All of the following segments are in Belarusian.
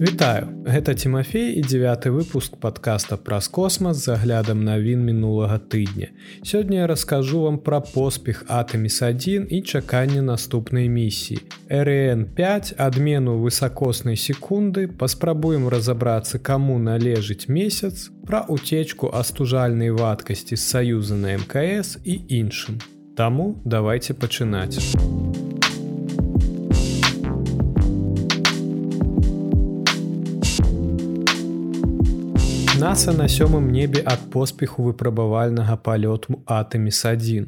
Вітаю. Гэта Тимофей і девятый выпуск подкаста праз космас з аглядам навін мінулага тыдня. Сёння я раскажу вам пра поспех атоміс1 і чаканне наступнай місіі. Рн 5 адмену высокоснай секунды паспрабуем разабрацца каму належыць месяц пра утечку астужальнай вадкасці з саюза на мкс і іншым. Таму давайте пачынаць наса на сёмым небе ад поспеху выпрабавальнага палёту атоміс1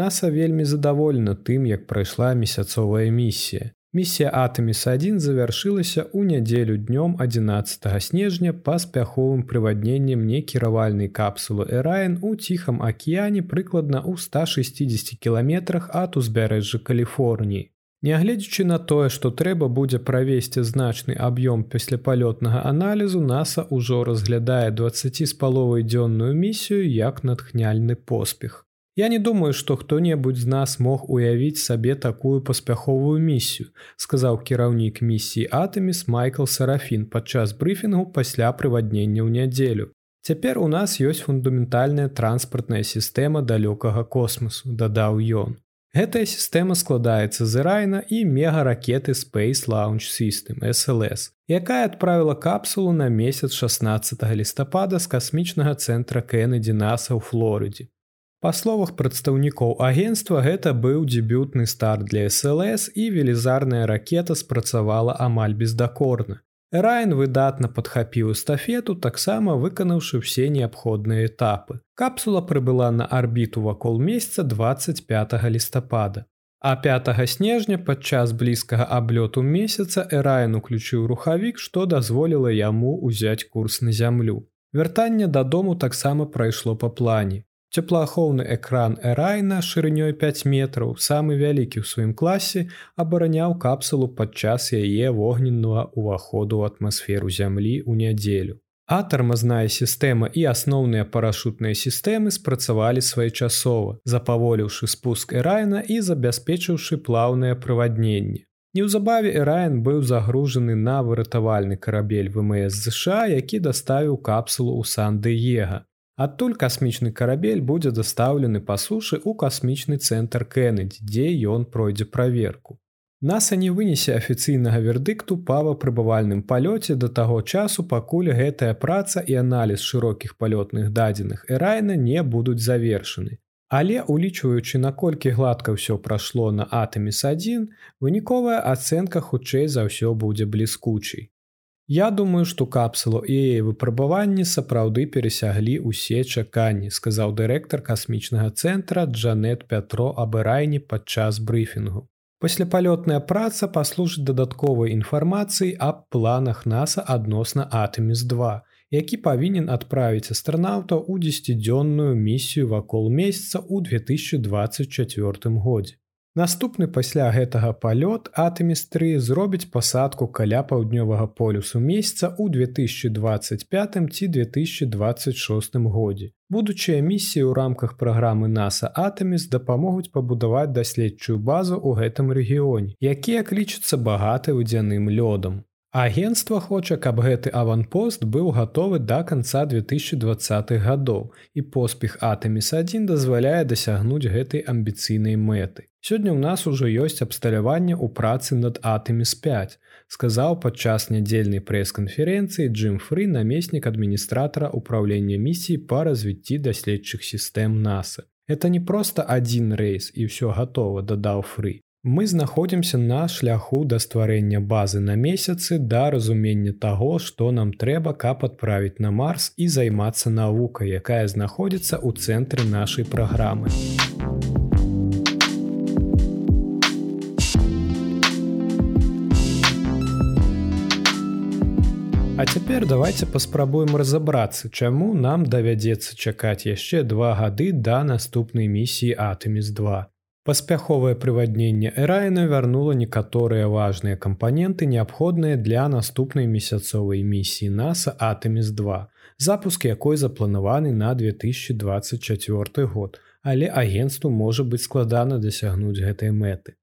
наса вельмі задаволена тым як прайшла месяцовая місія. Місія атоміс1 завяршылася ў нядзелю днём 11 снежня паспяховым прывадненнем некіравальнай капсулы эрайн у ціхам акіяне прыкладна ў 160 кіламетрах ад узбярэжжа каліфорніі Нягледзячы на тое, што трэба будзе правесці значны аб'ём пасляпалётнага аналізу, NASAа ўжо разглядае 20 з паловай дзённую місію як натхняльны поспех. Я не думаю, што хто-небудзь з нас мог уявіць сабе такую паспяховую місію, сказаў кіраўнік місіі Атэміс Майкл Сарафін падчас брыфінгу пасля прываднення ў нядзелю. Цяпер у нас ёсць фундаментальная транспартная сістэма далёкага космасу, дадаў ён. Гэтая сістэма складаецца з ірайна і мегаракеты Space Launch System SLС, якая адправіла капсулу на месяц 16 лістапада з касмічнага цэнтра Кеннеді Наса ў Флорыдзе. Па словах прадстаўнікоў агенства гэта быў дебютны старт для SLС і велізарная ракета спрацавала амаль бездакорна. Райн выдатна падхапіў эстафету, таксама выканаўшы ўсе неабходныя этапы. Капсула прыбыла на арбіту вакол месяца 25 лістапада. А 5 снежня падчас блізкага аблёту месяца Эрайн уключыў рухавік, што дазволіла яму ўзяць курс на зямлю. Вяртанне дадому таксама прайшло па плане. Цеплаахоўны экран Эрайна шырынёй 5 метраў, самы вялікі ў сваім класе, абараняў капсулу падчас яе вогненнага ўваходу ў атмасферу зямлі ў нядзелю. А тармазная сістэма і асноўныя парашутныя сістэмы спрацавалі своечасова, запаволіўшы спуск Эрайна і забяспечыўшы плаўнае прывадненне. Неўзабаве Эрайн быў загружаны на выратавальны карабель ВМС ЗША, які даставіў капсулу ў Сан-Дыега. Адтуль касмічны карабель будзе дастаўлены па сушы ў касмічны цэнтр Кеннедзі, дзе ён пройдзе праверку. Наса не вынесе афіцыйнага вердыкту па прыбывальным палёце да таго часу, пакуль гэтая праца і аналіз шырокіх палётных дадзеных эрайна не будуць завершаны. Але улічваючы наколькі гладка ўсё прайшло на атаміс1, выніковая ацэнка хутчэй за ўсё будзе бліскучай. Я думаю, што капсулу і яе выпрабаванні сапраўды перасяглі ўсе чаканні, сказаў дырэктар касмічнага цэнтра Джанет Пятро абырайні падчас брыфінгу. Пасляпалётная праца паслужыць дадатковай інфармацыі аб планах NASAа адносна Атэміс2, які павінен адправіць астранаўта ў дзесяцідзённую місію вакол месяца ў 2024 годзе. Наступны пасля гэтага палёт атэмістры зробіць пасадку каля паўднёвага полюсу месяца ў 2025 ці 2026 годзе. Будучыя місіі ў рамках праграмы NASAа Атэміс дапамогуць пабудаваць даследчую базу ў гэтым рэгіёне, якія клічуцца багаты вадзяным лёдам. Агенцтва хоча, каб гэты аванпост быў гатовы да канца 2020 гадоў і поспех Атэміс1 дазваляе дасягнуць гэтай амбіцыйнай мэты. Сёння ў нас ужо ёсць абсталяванне ў працы над Атэміс5, сказаў падчас нядзельнай прэс-канферэнцыі Джим Фры намеснік адміністратара ўправлення місіі па развіцці даследчых сістэм NASAа. Это не проста адзін рэйс і ўсё гатова, дадаў Фры. Мы знаходзімся на шляху да стварэння базы на месяцы да разумення таго, што нам трэба, каб адправіць на марс і займацца навукай, якая знаходзіцца ў цэнтры нашай праграмы. А цяпер давайте паспрабуем разабрацца, чаму нам давядзецца чакаць яшчэ два гады да наступнай місіі Атэміс 2. Паспяховае прывадненне Эрайна вярнула некаторыя важныя кампаненты, неабходныя для наступнай месяцовай місіі NASAа Атэміс2, запуск якой запланаваны на 2024 год, але агенству можа быць складана дасягнуць гэтай мэты.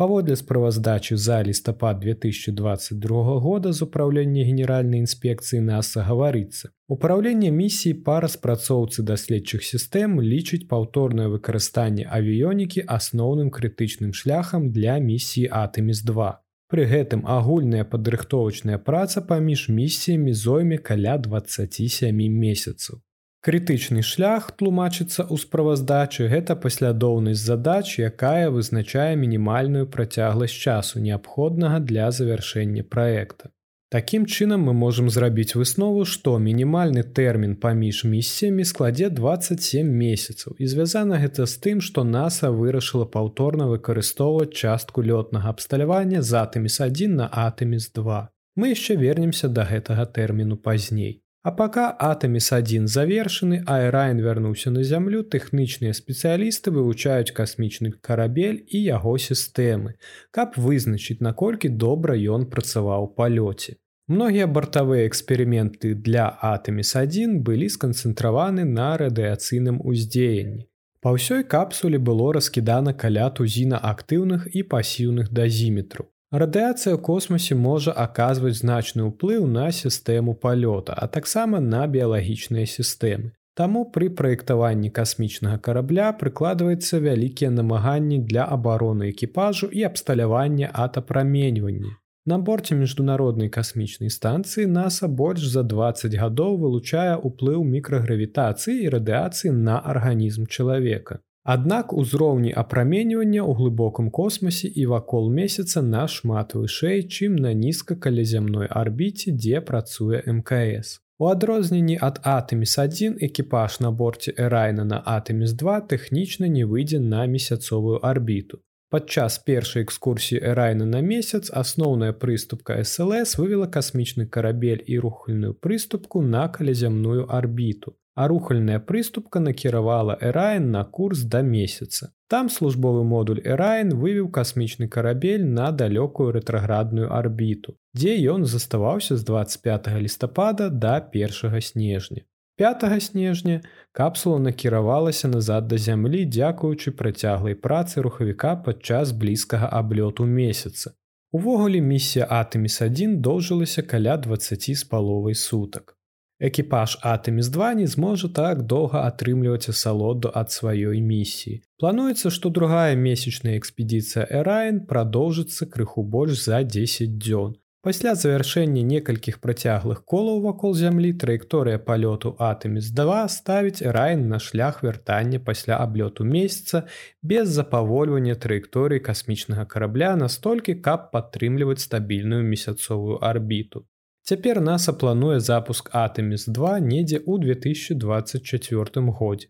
Паводле справаздачы за лістапад 2022 года з упраўлення генеральнай інспекцыі NASAа гаварыцца. Упраўленне місіі па распрацоўцы даследчых сістэм лічыць паўторнае выкарыстанне авіёнікі асноўным крытычным шляхам для місіі Атэміс-2. Пры гэтым агульная падрыхтовачная праца паміж місіямі зойме каля 27 месяцаў. Крытычны шлях тлумачыцца ў справаздачы гэта паслядоўнасць задач, якая вызначае мінімальную працягласць часу неабходнага для завяршэння праекта. Такім чынам мы можам зрабіць выснову, што мінімальны тэрмін паміж місіямі складзе 27 месяцаў і звязана гэта з тым, што NASAа вырашыла паўторна выкарыстоўваць частку лётнага абсталявання з атэміс1 на атэміс2. Мы яшчэ вернемся да гэтага тэрміну пазней. А пока Атомис-1 завершаны, а Эрайн вярнуўся на зямлю, тэхнічныя спецыялісты вывучаюць касмічны карабель і яго сістэмы, каб вызначыць, наколькі добра ён працаваў палёце. Многія бартавыя эксперыменты для Атомис-1 былі сканцэнтраваны на радыяцыйным уздзеянні. Па ўсёй капсуле было раскідана каля тузіна актыўных і пасіўных дазіметраў. Радыяцыя ў космосе можа аказваць значны ўплыў на сістэму палёта, а таксама на біялагічныя сістэмы. Таму пры праектаванні касмічнага карабля прыкладваецца вялікія намаганні для абароны экіпажу і абсталявання атапраменьвання. На борце міжнароднай касмічнай станцыі NASAа больш за 20 гадоў вылучае ўплыў мікрагравітацыі і радыяцыі на арганізм чалавека. Аднак узроўні апраменьвання ў глыбокім космосе і вакол месяца нашмат вышэй, чым на нізка каля зямной арбіце, дзе працуе мкс. У адрозненні ад атэміс1 экіпаж на борце эрайна на атэміс2 тэхнічна не выйдзе на месяцовую арбіту. Падчас першай экскурсіі эрайна на месяц асноўная прыступка СЛС вывела касмічны карабель і рухальную прыступку на калязямную арбіту а рухальная прыступка накіравала Эрайн на курс да месяца. Там службовы модуль Эрайн вывеў касмічны карабель на далёкую рэтраградную арбіту, дзе ён заставаўся з 25 лістапада да першага снежня. 5 снежня капсула накіравалася назад да зямлі, дзякуючы працяглай працы рухавіка падчас блізкага аблёту месяца. Увогуле місія Атэміс1 доўжылася каля 20 з паловай сутак. Экіпаж Атэміс2 не зможа так доўга атрымліваць асалоду ад сваёй місіі. Плануецца, што другая месячная экспедыцыя Эрайн прадоўжыцца крыху больш за 10 дзён. Пасля завяршэння некалькіх працяглых колаў вакол зямлі траекторыя палёту Атэміс2 ставіць Эрайн на шлях вяртання пасля аблёту месяца без запавольвання траекторыі касмічнага карабля настолькі, каб падтрымліваць стабільную месяцовую арбіту. Цяпер NASAа плануе запуск Атэміс2 недзе ў 2024 годзе.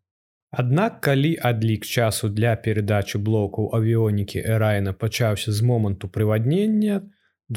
Аднак калі адлік часу для перадачы блокаў авіёнікі Эрайна пачаўся з моманту прываднення,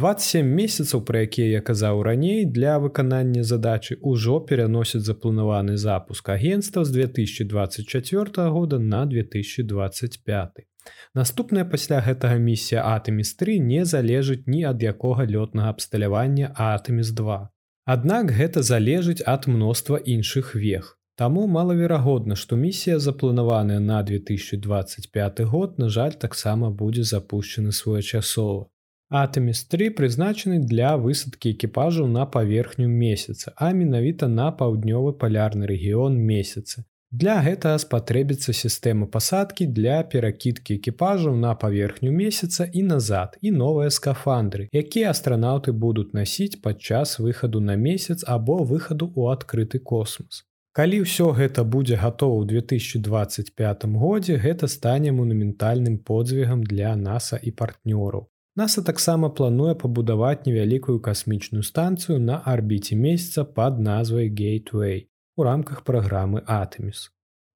27 месяцаў, пра якія я казаў раней для выканання задачы ўжо пераносяць запланаваны запуск агенства з 2024 года на 2025. Наступная пасля гэтага місія Атэміс3 не залежыць ні ад якога лётнага абсталявання Атэміс2. Аднак гэта залежыць ад мноства іншых вег. Таму малаверагодна, што місія запланаваная на 2025 год, на жаль, таксама будзе запущены своечасова. Атэміс3 прызначаны для высадкі экіпажаў на паверхню месяца, а менавіта на паўднёвы палярны рэгіён месяца. Для гэтага спатрэбіцца сістэма пасадкі для перакідкі экіпажаў на паверхню месяца і назад і новыя скафандры, якія астранаўты будуць насіць падчас выхаду на месяц або выхаду ў адкрыты космос. Калі ўсё гэта будзе гатова ў 2025 годзе, гэта стане манументальным подзвігам для NASAа і партнёраў. NASAа таксама плануе пабудаваць невялікую касмічную станцыю на арбіце месяца пад назвай Гейтway у рамках праграмы Атэміс.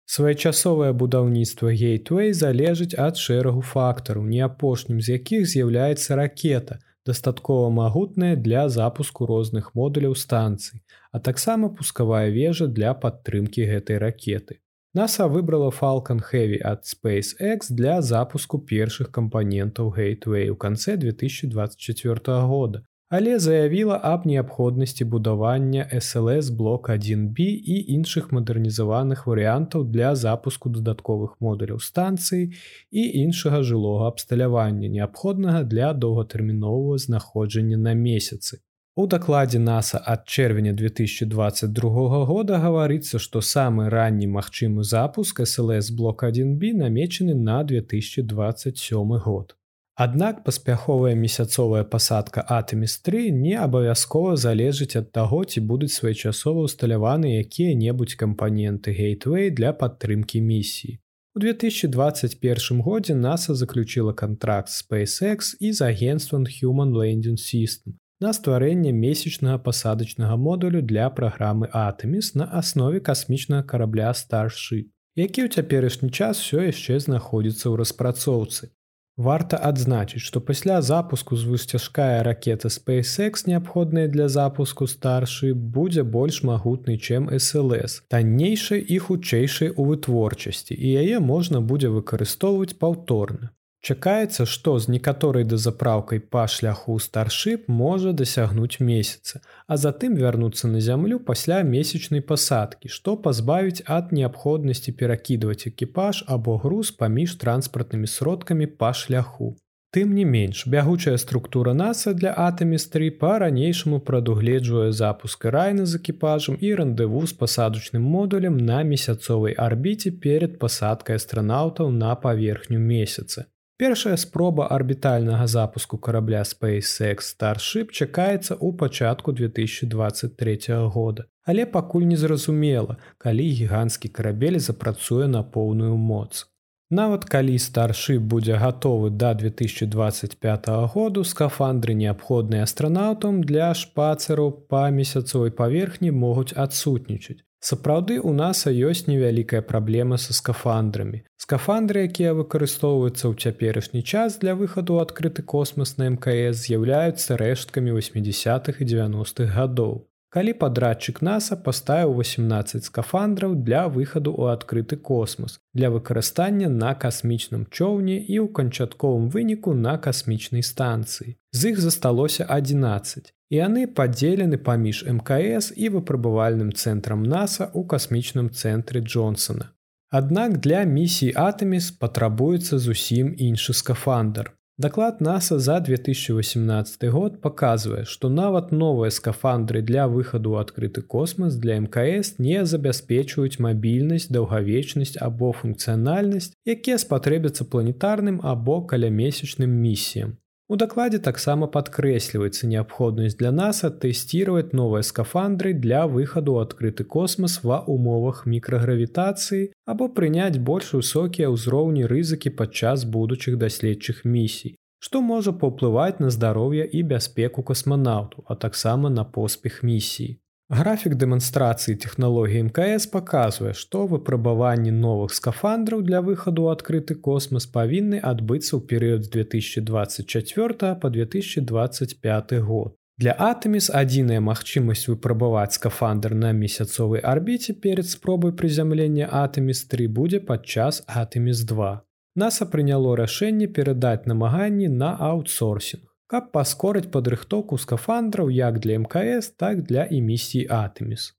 Своечасовае будаўніцтва гейтвей залежыць ад шэрагу фактараў, не апошнім з якіх з'яўляецца ракета, дастаткова магутная для запуску розных модуляў станцый, а таксама пускавая вежа для падтрымкі гэтай ракеты. NASAа выбрала Falcon Heavy ад SpaceX для запуску першых кампанентаў Гейтвей у канцы 2024 года, але заявіла аб неабходнасці будавання SLС блок 1B і іншых мадэрнізаваных варыянтаў для запуску дадатковых модуляў станцыі і іншага жылога абсталявання, неабходнага для доўгатэрміновага знаходжання на месяцы. У дакладзе NASAа ад чэрвеня 2022 года гаварыцца, што самы ранні магчымы запуск SLС блок 1B намечаны на 2027 год. Аднак паспяховая месяцовая пасадка Атэміс3 не абавязкова залежыць ад таго, ці будуць своечасова ўсталяваны якія-небудзь кампаненты гейтвей для падтрымкі місіі. У 2021 годзе NASA заключила кантракт SpaceX і з агенствам Human Landing System на стварэнне месячнага пасадачнага модулю для праграмы Атэміс на аснове касмічнага карабля Starship, які ў цяперашні час все яшчэ знаходзіцца ў распрацоўцы. Варта адзначыць, што пасля запуску звусцяжкая ракета SpaceX, неабходная для запуску старшы, будзе больш магутнай, чым SLС, таннейшай і хутчэйшай у вытворчасці, і яе можна будзе выкарыстоўваць паўторна. Чакаецца, што з некаторай дазапраўкай па шляху старшып можа дасягнуць месяца, а затым вярнуцца на зямлю пасля месячнай пасадкі, што пазбавіць ад неабходнасці перакідваць экіпаж або груз паміж транспартнымі сродкамі па шляху. Тым не менш, бягучая структура NASAа для Атэміс3 па-ранейшаму прадугледжвае запуск райна з экіпажам і рандеву з пасадачным модулем на месяцовай арбіце перад пасадкай астранаўтаў на паверхню месяца. Першая спроба арбітальнага запуску карабля SpaceX Starship чакаецца ў пачатку 2023 года. Але пакуль незразумела, калі гіганцкі карабель запрацуе на поўную моц. Нават калі старшып будзе гатовы да 2025 году скафандры неабходныя астранаўтам для шпацераў па месяцовай паверхні могуць адсутнічаць. Сапраўды у NASAа ёсць невялікая праблема са скафандрамі. Скафандры, якія выкарыстоўваюцца ў цяперашні час для выхаду ў адкрыты космас на МКС з'яўляюцца рэшткамі 80-х і 90-х гадоў. Калі падрадчык NASAа паставіў 18 скафандраў для выхаду ў адкрыты космас для выкарыстання на касмічным чоўне і ў канчатковым выніку на касмічнай станцыі. З іх засталося 11 і яны падзелены паміж мкс і выпрабавальным цэнтрам наса ў касмічным цэнтры джонсона аднак для місій атаміс патрабуецца зусім іншы скафандр даклад наса за 2018 год паказвае што нават новыя скафандры для выхаду ў адкрыты космас для мкс не забяспечваюць мабільнасць даўгавечнасць або функцыянальнасць якія спатрэбяцца планетарным або калямесячным місіям У дакладзе таксама падкрэсліваецца неабходнасць для NASAа тэсціраваць новыя скафандры для выхаду ў адкрыты космас ва умовах мікрагравітацыі або прыняць больш высокія ўзроўні рызыкі падчас будучых даследчых місій, што можа паўплываць на здароўе і бяспеку касманаўту, а таксама на поспех місіі. Графік дэманстрацыі тэхналогіі мкс паказвае, што выпрабаванні новых скафандраў для выхаду ў адкрыты космас павінны адбыцца ў перыяд з 2024 по 2025 год. Для атэміс адзіная магчымасць выпрабаваць скафандр на месяцовай арбіце перад спробай прызямлення атэміс3 будзе падчас атэміс2. NASAа прыняло рашэнне перадаць намаганні на аутсорсінг каб паскорыць падрыхтоўку скафандраў як для мкс так для эмісій атэміс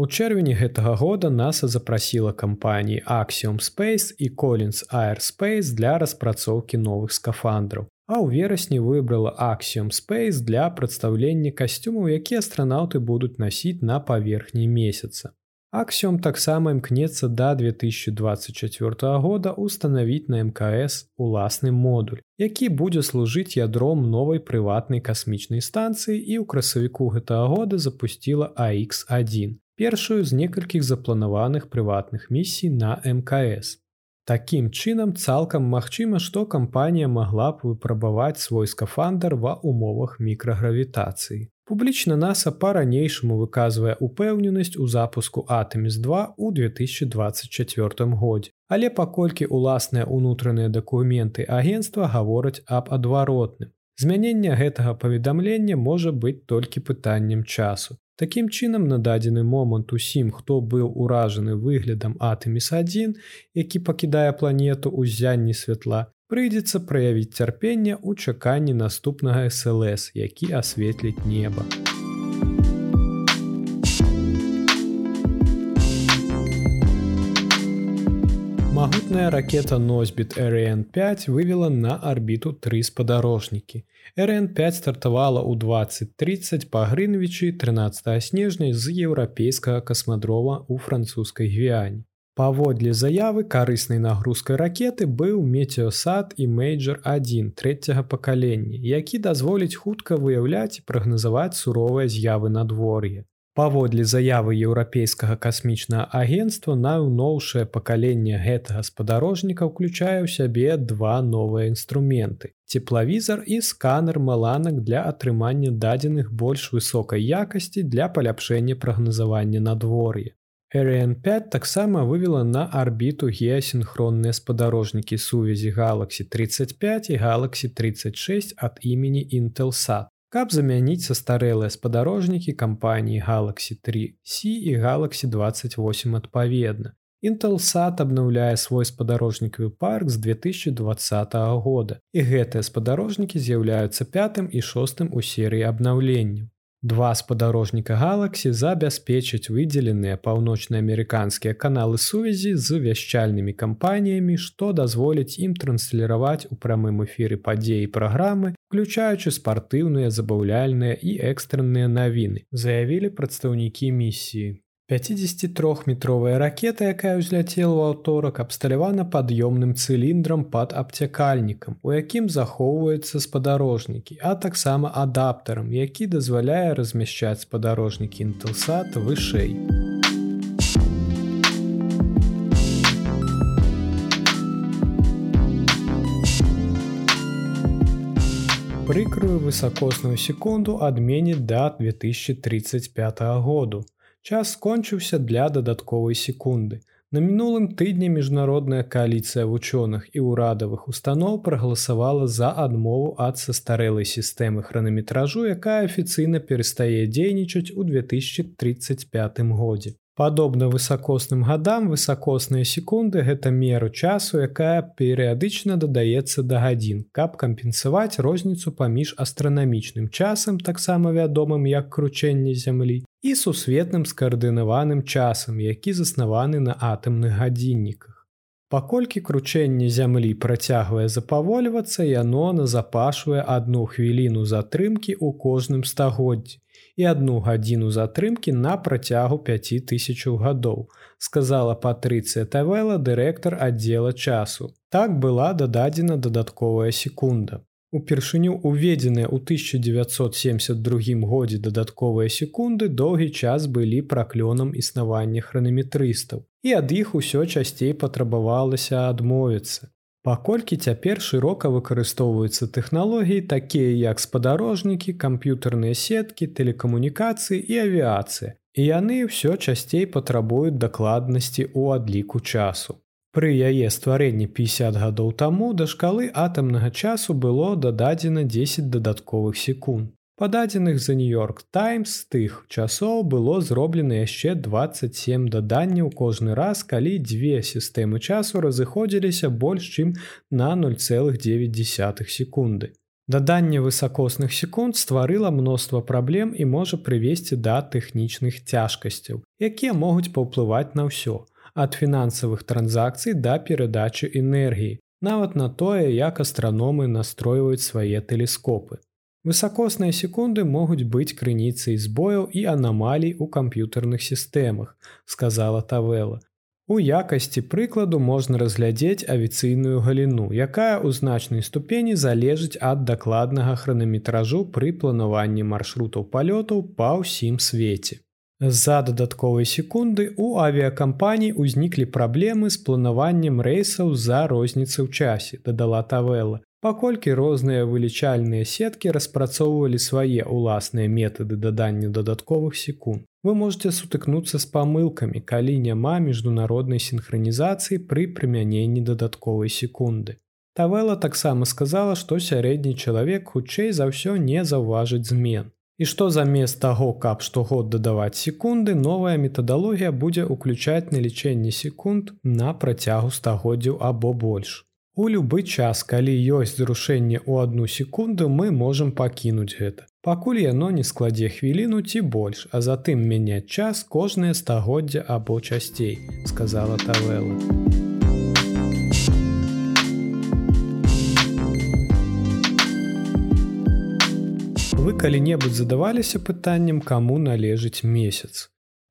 у чэрвені гэтага года наса запрасіла кампаніі аксіум space і колінс airсpace для распрацоўкі новых скафандраў а ў верасні выбрала аксіум space для прадстаўлення касцюмаў якія астранаўты будуць насіць на паверхні месяца Аксіум таксама імкнецца да 2024 года устанавіць на мкс уласны модуль, які будзе служыць ядром новай прыватнай касмічнай станцыі і ў красавіку гэтага года запусціла AX1, першую з некалькіх запланаваных прыватных місій на мкс. Такім чынам цалкам магчыма, што кампанія магла б выпрабаваць свой скафандр ва умовах мікрагравітацыі. Публічна NASAа па-ранейшаму выказвае упэўненасць у запуску Атэміс2 у 2024 годзе. Але паколькі ўласныя ўнутраныя дакументы агенства гавораць аб адваротным. Змянення гэтага паведамлення можа быць толькі пытаннем часу. Такім чынам на дадзены момант усім, хто быў уражаны выглядам Атэміс1, які пакідае планету ў зянні святла, Прыйдзецца праявіць цярпенне ў чаканні наступнага СЛС, які асветліць неба. Магутная ракета носьбіт РН5 вывела на арбіту тры спадарожнікі. РН5 стартавала ў 2030 па Грынвічы 13 снежня з еўрапейскага касмадрова ў французскай гвіяні. Паводле заявы карыснай нагрузкай ракеты быў метеосад і мейджор 1 трэцяга пакалення, які дазволіць хутка выяўляць і прагназаваць суровыя з'явы надвор'я. Паводле заявы еўрапейскага касмічнага агенства найноўшае пакаленне гэтага спадарожніка ўключае ў сябе два новыя інструменты. Цеплавізар і сканер маланак для атрымання дадзеных больш высокай якасці для паляпшэння прагназавання надвор'я. РН5 таксама вывела на арбіту геасінхронныя спадарожнікі сувязі Galaxy 35 і Galaxy 36 ад імені Intelsat каб замяніць састарэлыя спадарожнікі кампаніі Galaxy 3C і Galaxy 28 адпаведна. Intelsat абнаўляе свой спадарожнікавы парк з 2020 года і гэтыя спадарожнікі з'яўляюцца пятым і шостым у серыі абнаўленняў. Два спадарожніка галаксі забяспечаць выдзеленыя паўночнаамерыканскія каналы сувязі з вяшчальнымі кампаніямі, што дазволіць ім трансліраваць у прамым эфіры падзеі праграмы, включаючы спартыўныя забаўляльныя і экстранныя навіны, заявілі прадстаўнікі місіі. 53метровая ракета, якая ўзляцела ў аўторак, абсталявана пад'ёмным цыліндрам пад абцякальнікам, у якім захоўваюцца спадарожнікі, а таксама адаптарам, які дазваляе размяшчаць спадарожнікі інтэлсат вышэй. Прыкрую высакосную секунду адменіць да 2035 году. Час скончыўся для дадатковай секунды. На мінулым тыдні міжнародная кааліцыя вучоных і ўрадавых устаноў прагаласавала за адмову ад састарэлай сістэмы хранаметражу, якая афіцыйна перастае дзейнічаць у 2035 годзе. Падобна высакосным гадам высакосныя секунды гэта меру часу, якая перыядычна дадаецца да гадзін, каб кампенсаваць розніцу паміж астранамічным часам, таксама вядомым як кручэнне зямлі і сусветным скаардынаваным часам, які заснаваны на атамных гадзінніках. Паколькі кручэнне зямлі працягвае запавольвацца, яно назапашвае адну хвіліну затрымкі ў кожным стагоддзі і одну гадзіну затрымкі на працягу 5000 гадоў, сказала Патрыцыя Тавела дырэктар аддзела часу. Так была дададзена дадатковая секунда. Упершыню уведзеныя ў 1972 годзе дадатковыя секунды доўгі час былі праклёнам існавання хранаметрыстаў, і ад іх усё часцей патрабавалася адмовіцца. Паколькі цяпер шырока выкарыстоўваюцца тэхналогіі, такія як спадарожнікі, камп'ютарныя сеткі, тэлекамунікацыі і авіяцыя. І яны ўсё часцей патрабуюць дакладнасці ў адліку часу. Пры яе стварэнні 50 гадоў таму да шкалы атамнага часу было дададзена 10 дадатковых секунд. Пададзеных за Нью-Йорк Таймс з тых часоў было зроблена яшчэ 27 даданняў кожны раз, калі дзве сістэмы часу разыходзіліся больш чым на 0,9 секунды. Даданне высакосных секунд стварыла мноства праблем і можа прывесці да тэхнічных цяжкасцяў, якія могуць паўплываць на ўсё, ад фінансавых транзакцый да перадачы энергіі, нават на тое, як астраномы настройваюць свае тэлескопы. Высакосныя секунды могуць быць крыніцай збояў і анамалій у камп'ютарных сістэмах, сказала Тавела. У якасці прыкладу можна разглядзець авіцыйную галіну, якая ў значнай ступені залежыць ад дакладнага хранаметражу пры планаванні маршрутаў палётаў па ўсім свеце. З-за дадатковай секунды у авіякампаній узніклі праблемы з планаваннем рэйсаў за розніцы ў часе, дадала Тавела паколькі розныя вылічальныя сеткі распрацоўвалі свае ўласныя метады дадання дадатковых секунд. Вы можете сутыкнуцца з памылкамі, калі няма міжнароднай синхронізацыі пры прымяненні дадатковай секунды. Тавела таксама сказала, што сярэдні чалавек хутчэй за ўсё не заўважыць змен. І што замест таго, каб штогод дадаваць секунды, новая метадалогія будзе ўключаць налічэнне секунд на працягу стагоддзяў або больш. У любы час, калі ёсць зрушэнне ў одну секунду, мы можам пакінуць гэта. Пакуль яно не складзе хвіліну ці больш, а затым мяняць час кожнае стагоддзя або часцей, сказала Тавела. Вы калі-небудзь задаваліся пытаннем, каму належыць месяц.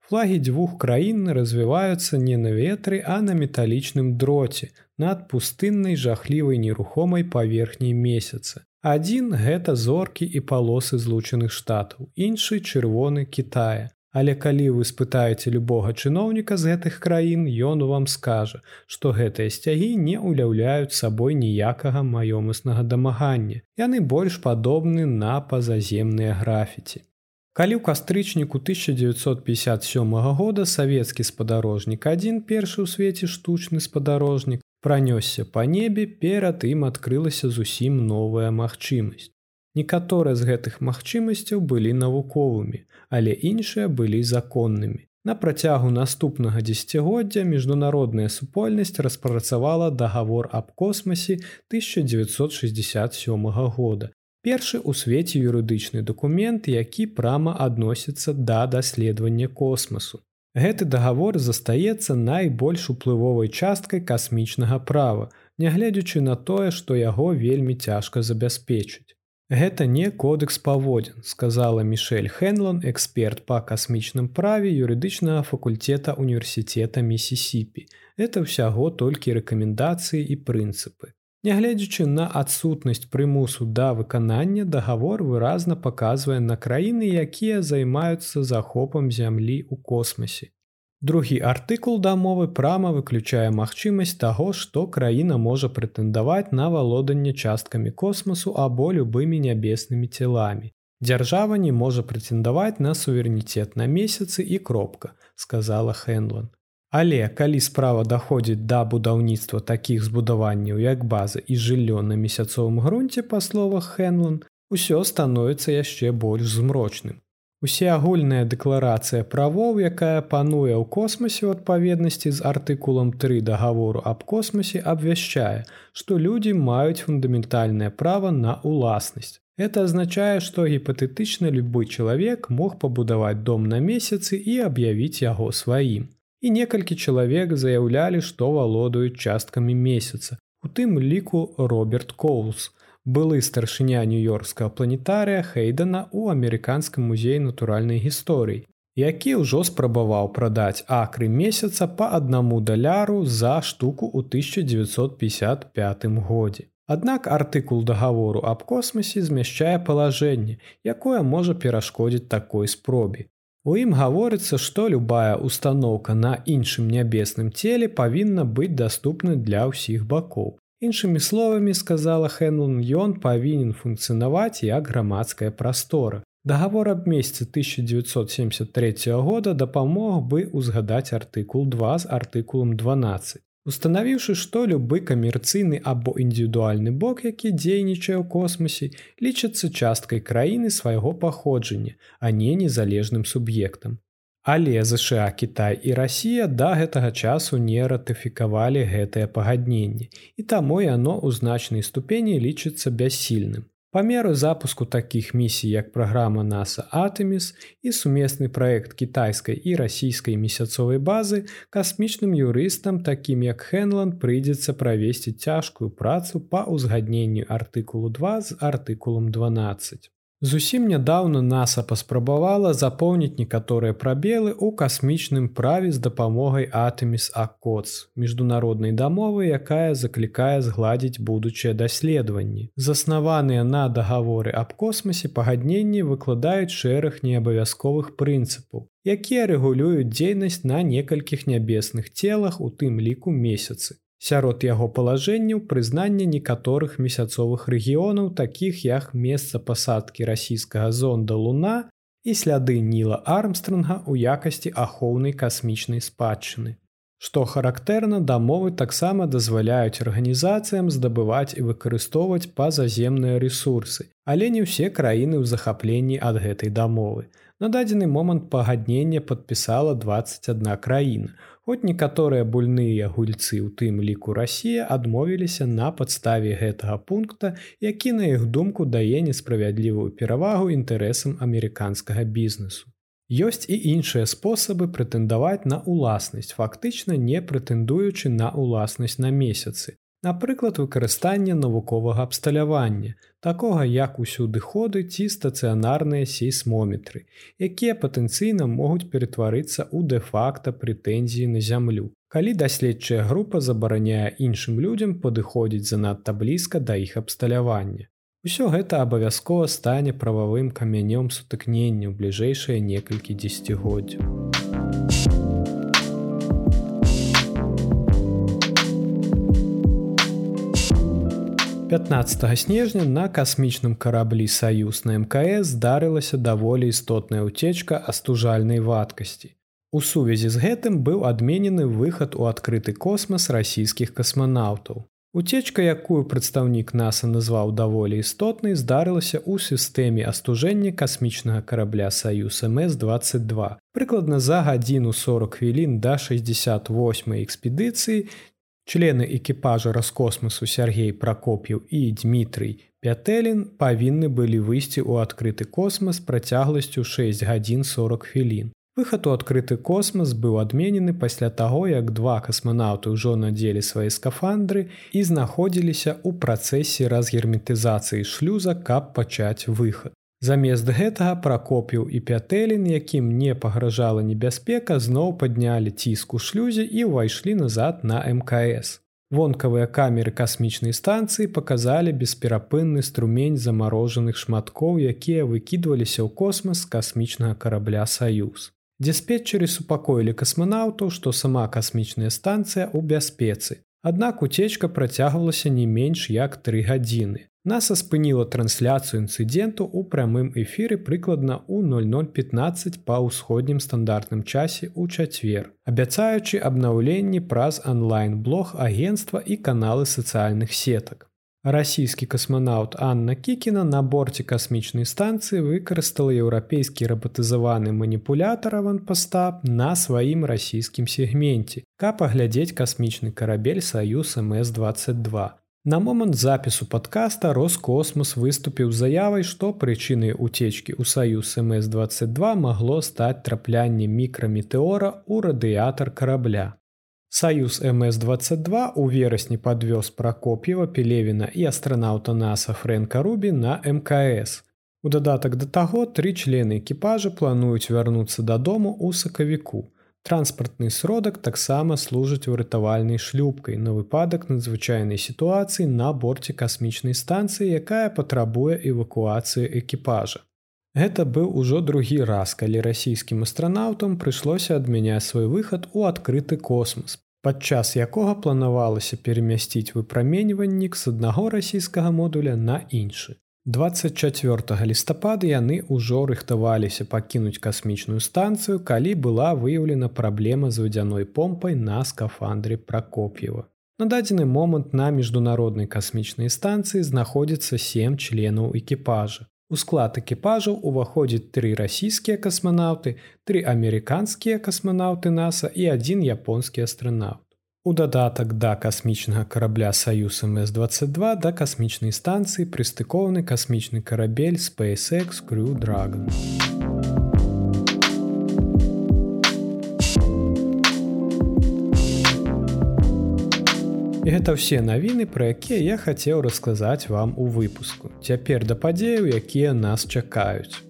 Флагі дзвюх краін развіваюцца не на ветры, а на металічным дроце над пустыннай жахлівай нерухомай паверхняй месяца. Адзін гэта зоркі і палосы злучаных штатаў, іншы чырвоны Китая. Але калі вы спытаеце любога чыноўніка з гэтых краін, ён вам скажа, што гэтыя сцягі не ўяўляюць сабой ніякага маёмаснага дамагання. Яны больш падобны на пазаземныя графіці. Калі ў кастрычніку 1957 года савецкі спадарожнік адзін першы ў свеце штучны спадарожнік пранёсся па небе, перад ім адкрылася зусім новая магчымасць. Некаторыя з гэтых магчымасцяў былі навуковымі, але іншыя былі законнымі. На працягу наступнага дзесяцігоддзя міжнародная супольнасць распрацавала дагавор аб космасе 1967 года. Першы ў свеце юрыдычны дакумент, які прама адносіцца да даследавання космасу. Гэты дагавор застаецца найбольш уплывовай часткай касмічнага права, нягледзячы на тое, што яго вельмі цяжка забяспечыць. Гэта не кодекс паводзін, сказала Мішель Хэнлон, эксперт па касмічным праве юрыдычнага факультэта універсітэта Місісіпі. Это ўсяго толькі рэкамендацыі і прынцыпы. Нягледзячы на адсутнасць прымусу да выканання дагавор выразна паказвае на краіны, якія займаюцца захопам зямлі ў космосе. Другі артыкул дамовы прама выключае магчымасць таго, што краіна можа прэтэндаваць на валоданне часткамі космосу або любымі нябеснымі целамі. Дзяржава не можа прэтэндаваць на суверэніцет на месяцы і кропка, сказала Хэнланд. Але калі справа даходзіць да будаўніцтва такіх збудаванняў як база і жыллё на месяцовым грунце па словах Хэнлан, усё становіцца яшчэ больш змрочным. Усеагульная дэкларацыя правоў, якая пануе ў космосе ў адпаведнасці з артыкулам 3 дагавору аб космосе абвяшчае, што людзі маюць фундаментальнае права на ўласнасць. Это азначае, што гіпатэтычна любы чалавек мог пабудаваць дом на месяцы і аб'явіць яго сваім і некалькі чалавек заяўлялі, што валодаюць часткамі месяца. У тым ліку Роберт Коулс, былы старшыня нью-йоркскага планетарыя Хейдена ў амерыканскім музеі натуральнай гісторыі, які ўжо спрабаваў прадаць акры месяца па аднаму даляру за штуку ў 1955 годзе. Аднак артыкул дагавору аб космосе змяшчае палажэнне, якое можа перашкодзіць такой спробе. У ім гаворыцца, што любая установка на іншым нябесным целе павінна быць даступна для ўсіх бакоў. Іншымі словамі сказала Хэнлун ён павінен функцыянаваць як грамадская прастора. Дагавор аб месяцы 1973 года дапамог бы ўзгадаць артыкул 2 з артыкулам 12 устанавіўшы што любы камерцыйны або індывідуальны бок які дзейнічае ў космосе лічыцца часткай краіны свайго паходжання а не незалежным суб'ектам. Але ЗША Кітай і Расія да гэтага часу не ратыфікавалі гэтае пагадненне і таму яно ў значнай ступені лічыцца бяссільным Па меру запуску такіх місій, як праграма NASA Атэміс і сумесны праект кітайскай і расійскай месяцовай базы, касмічным юрыстам, такім як Хэнланд прыйдзецца правесці цяжкую працу па ўзгадненню артыкулу 2 з артыкулам 12. Зусім нядаўна NASAа паспрабавала запоўніць некаторыя прабелы ў касмічным праве з дапамогай Атэміс Акоц, міжнароднай дамовы, якая заклікае згладзіць будучыя даследаванні. Заснаваныя на дагаворы аб космосе пагадненні выкладаюць шэраг неабавязковых прынцыпаў, якія рэгулююць дзейнасць на некалькіх нябесных целах у тым ліку месяцы. Сярод яго палажэнняў прызнанне некаторых месяцовых рэгіёнаў, такіх як месца пасадкі расійскага зонда Луна і сляды Ніла Армстронга ў якасці ахоўнай касмічнай спадчыны. Што характэрна дамовы таксама дазваляюць арганізацыям здабываць і выкарыстоўваць пазаземныя рэсурсы, але не ўсе краіны ў захапленні ад гэтай дамовы. На дадзены момант пагаднення падпісала 21 краіна, Хоць некаторыя буйныя гульцы, у тым ліку Расія адмовіліся на падставе гэтага пункта, які на іх думку дае несправядлівую перавагу інтарэсам амерыканскага бізнесу. Ёсць і іншыя спосабы прэтэндаваць на ўласнасць, фактычна не прэтэндуючы на ўласнасць на месяцы. Напрыклад, выкарыстанне навуковага абсталявання, такога як усюды ходы ці стацыянарныя сейсмометры, якія патэнцыйна могуць ператварыцца ў дэ-факта прэтэнзіі на зямлю. Калі даследчая група забараняе іншым людзям падыходзіць занадта блізка да іх абсталявання. Усё гэта абавязкова стане прававым камянём сутыкнення ў бліжэйшыя некалькі дзесяцігоддзяў. Снежня на касмічным караблі саюз на мкс здарылася даволі істотная ўцечка астужальнай вадкасці у сувязі з гэтым быў адменены выхад у адкрыты космас расійскіх касманаўтаў Уцечка, якую прадстаўнік NASAа назваў даволі істотнай, здарылася ў сістэме астужэння касмічнага карабля Саюз МС-22. Прыкладна за гадзіну 40 хвілін да 68 экспедыцыі члены экіпажа раскосмасу Сергей Пракоп'яў і Дмітрый Пятэлін павінны былі выйсці ў адкрыты космас працягласцю 6 гадзін 40 хвілін. Выхад у адкрыты космас быў адменены пасля таго, як два касманаўты ўжо надзелі свае скафандры і знаходзіліся ў працэсе разгерметызацыі шлюза, каб пачаць выхад. Замест гэтага пракопіў і пятэлін, якім не пагражала небяспека, зноў паднялі ціск у шлюзе і ўвайшлі назад на мкс. Вонкавыя камеры касмічнай станцыі паказалі бесперапынны струмень замарожаных шматкоў, якія выкідваліся ў космас касмічнага карабля саюз. Дыспетчары супакоілі касманаўтаў, што сама касмічная станцыя ў бяспецы. Аднак уцечка працягвалася не менш як тры гадзіны. Наса спыніла трансляцыю інцыдэнту ў прамым эфіры прыкладна ў 0015 па ўсходнім стандартным часе ў чацвер, абяцаючы абнаўленні праз онлайн-блог агенства і каналы сацыяльных сетак. Расійскі касманаўт Анна Кікіна на борце касмічнай станцыі выкарыстала еўрапейскі рабатызаваны маніпулятар аванпастап на сваім расійскім сегменце, каб аглядзець касмічны карабель Саюз МС-22. На момант запісу падкаста Роскосмос выступіў заявай, што прычынай уцечкі ў Саюз МС-22 магло стаць траплянне мікраметэора ў радыятар карабля. Саюз МС-22 у верасні падвёз пракоп'ева пелевіна і астранаўта NASAа Фрэнка Рубі на МКС. У дадатак да таго тры члены экіпажа плануюць вярнуцца дадому ў сакавіку. Транспартны сродак таксама служыць выратавальнай шлюбкай на выпадак надзвычайнай сітуацыі на борце касмічнай станцыі, якая патрабуе эвакуацыі экіпажа. Гэта быў ужо другі раз, калі расійскім астранаўтам прыйшлося адмяняць свой выхад у адкрыты космас, падчас якога планавалася перамясціць выпраменьваннік з аднаго расійскага модуля на іншы. 24 лістапада яны ўжо рыхтаваліся пакінуць касмічную станцыю, калі была выяўлена праблема з вадзяной помпай на скафандры пракоп'ева. На дадзены момант на міжнароднай касмічнай станцыі знаходзіцца сем членаў экіпажа. У склад экіпажаў уваходзіць тры расійскія касманаўты, тры амерыканскія касманаўты NASAа і адзін японскі астранаўт. У дадатак да касмічнага карабля Саюз МС-22 да касмічнай станцыі прыстыкоўны касмічны карабель SpaceX Crew Dragon. І гэта ўсе навіны, пра якія я хацеў расказаць вам у выпуску. Цяпер да падзеяў, якія нас чакаюць.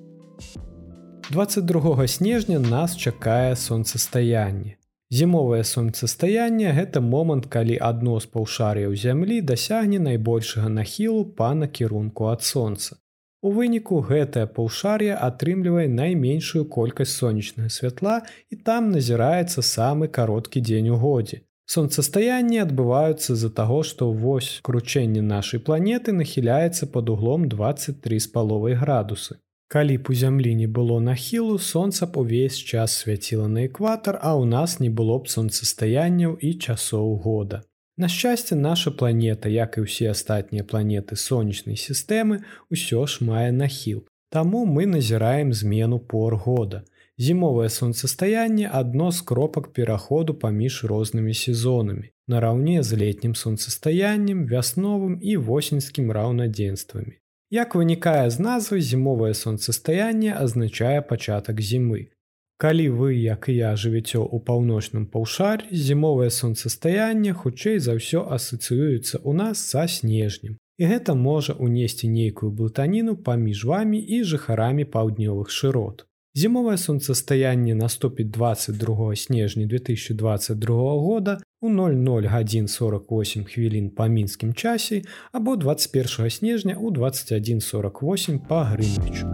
22 снежня нас чакае сонцастаянне. Зімовае сонцастаянне гэта момант, калі адно з паўшар'яў зямлі дасягне найбольшага нахілу па накірунку ад сонца. У выніку гэтае паўшар'е атрымлівае найменшую колькасць сонечнага святла і там назіраецца самы кароткі дзень у годзе. Сонцастаянні адбываюцца з-за таго, што вось кручэнне нашай планеты нахіляецца пад углом 23 з паловай градусы. Калі б у зямлі не было нахілу, сонца б увесь час свяціла на экватар, а ў нас не было б сонцастаянняў і часоў года. На шчасце, наша планета, як і ўсе астатнія планеты сонечнай сістэмы, усё ж мае нахіл. Таму мы назіраем змену пор года. Зімовае сонцастаянне адно з кропак пераходу паміж рознымі сезонамі, нараўне з летнім сонцастаяннем, вясновым і восеньскім раўнадзенствамі. Як вынікае з назвы зімовае сонцастаянне азначае пачатак зімы. Калі вы, як і я жывіцё ў паўночным паўшарі, зімовае сонцастаянне хутчэй за ўсё асацыюецца ў нас са снежнем. І гэта можа ўнесці нейкую блытаніну паміж вамі і жыхарамі паўднёвых шырот. Зімовае сонцастаянне наступіць 22 снежня 2022 года у 00 гадзін 48 хвілін па мінскім часе або 21 снежня ў 2148 па грынвічу.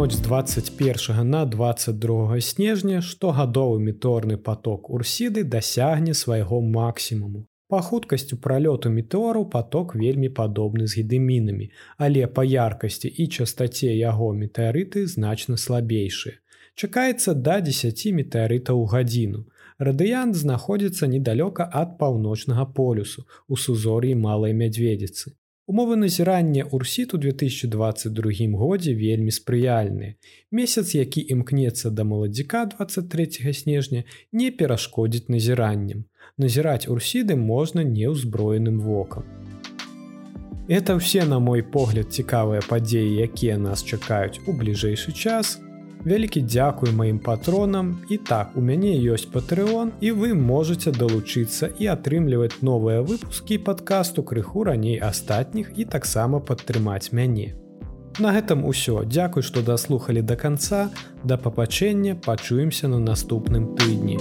ноч з 21 на 22 снежня штогадовы меторны поток урсіды дасягне свайго максімуму. Па хуткасцю пралёту метэору поток вельмі падобны з гідэмінамі, але па яркасці і частаце яго метэарыты значна слабейшыя. Чакаецца да 10 метэарытаў у гадзіну. Радыянт знаходзіцца недалёка ад паўночнага полюсу у сузор'і малай мядзведзіцы. Умовы назірання урсіту 2022 годзе вельмі спрыяльныя. Месяц, які імкнецца да маладзіка 23 снежня, не перашкодзіць назіраннем назіраць урсіды можна неўзброеным вокам. Это ўсе, на мой погляд, цікавыя падзеі, якія нас чакаюць у бліжэйшы час. Вялікі дзякуй маім патронам і так у мяне ёсць патрыон і вы можете далучыцца і атрымліваць новыя выпускі падкасту крыху раней астатніх і таксама падтрымаць мяне. На гэтым усё дзякуй, што даслухалі да канца, да папачэння пачуемся на наступным тыдні.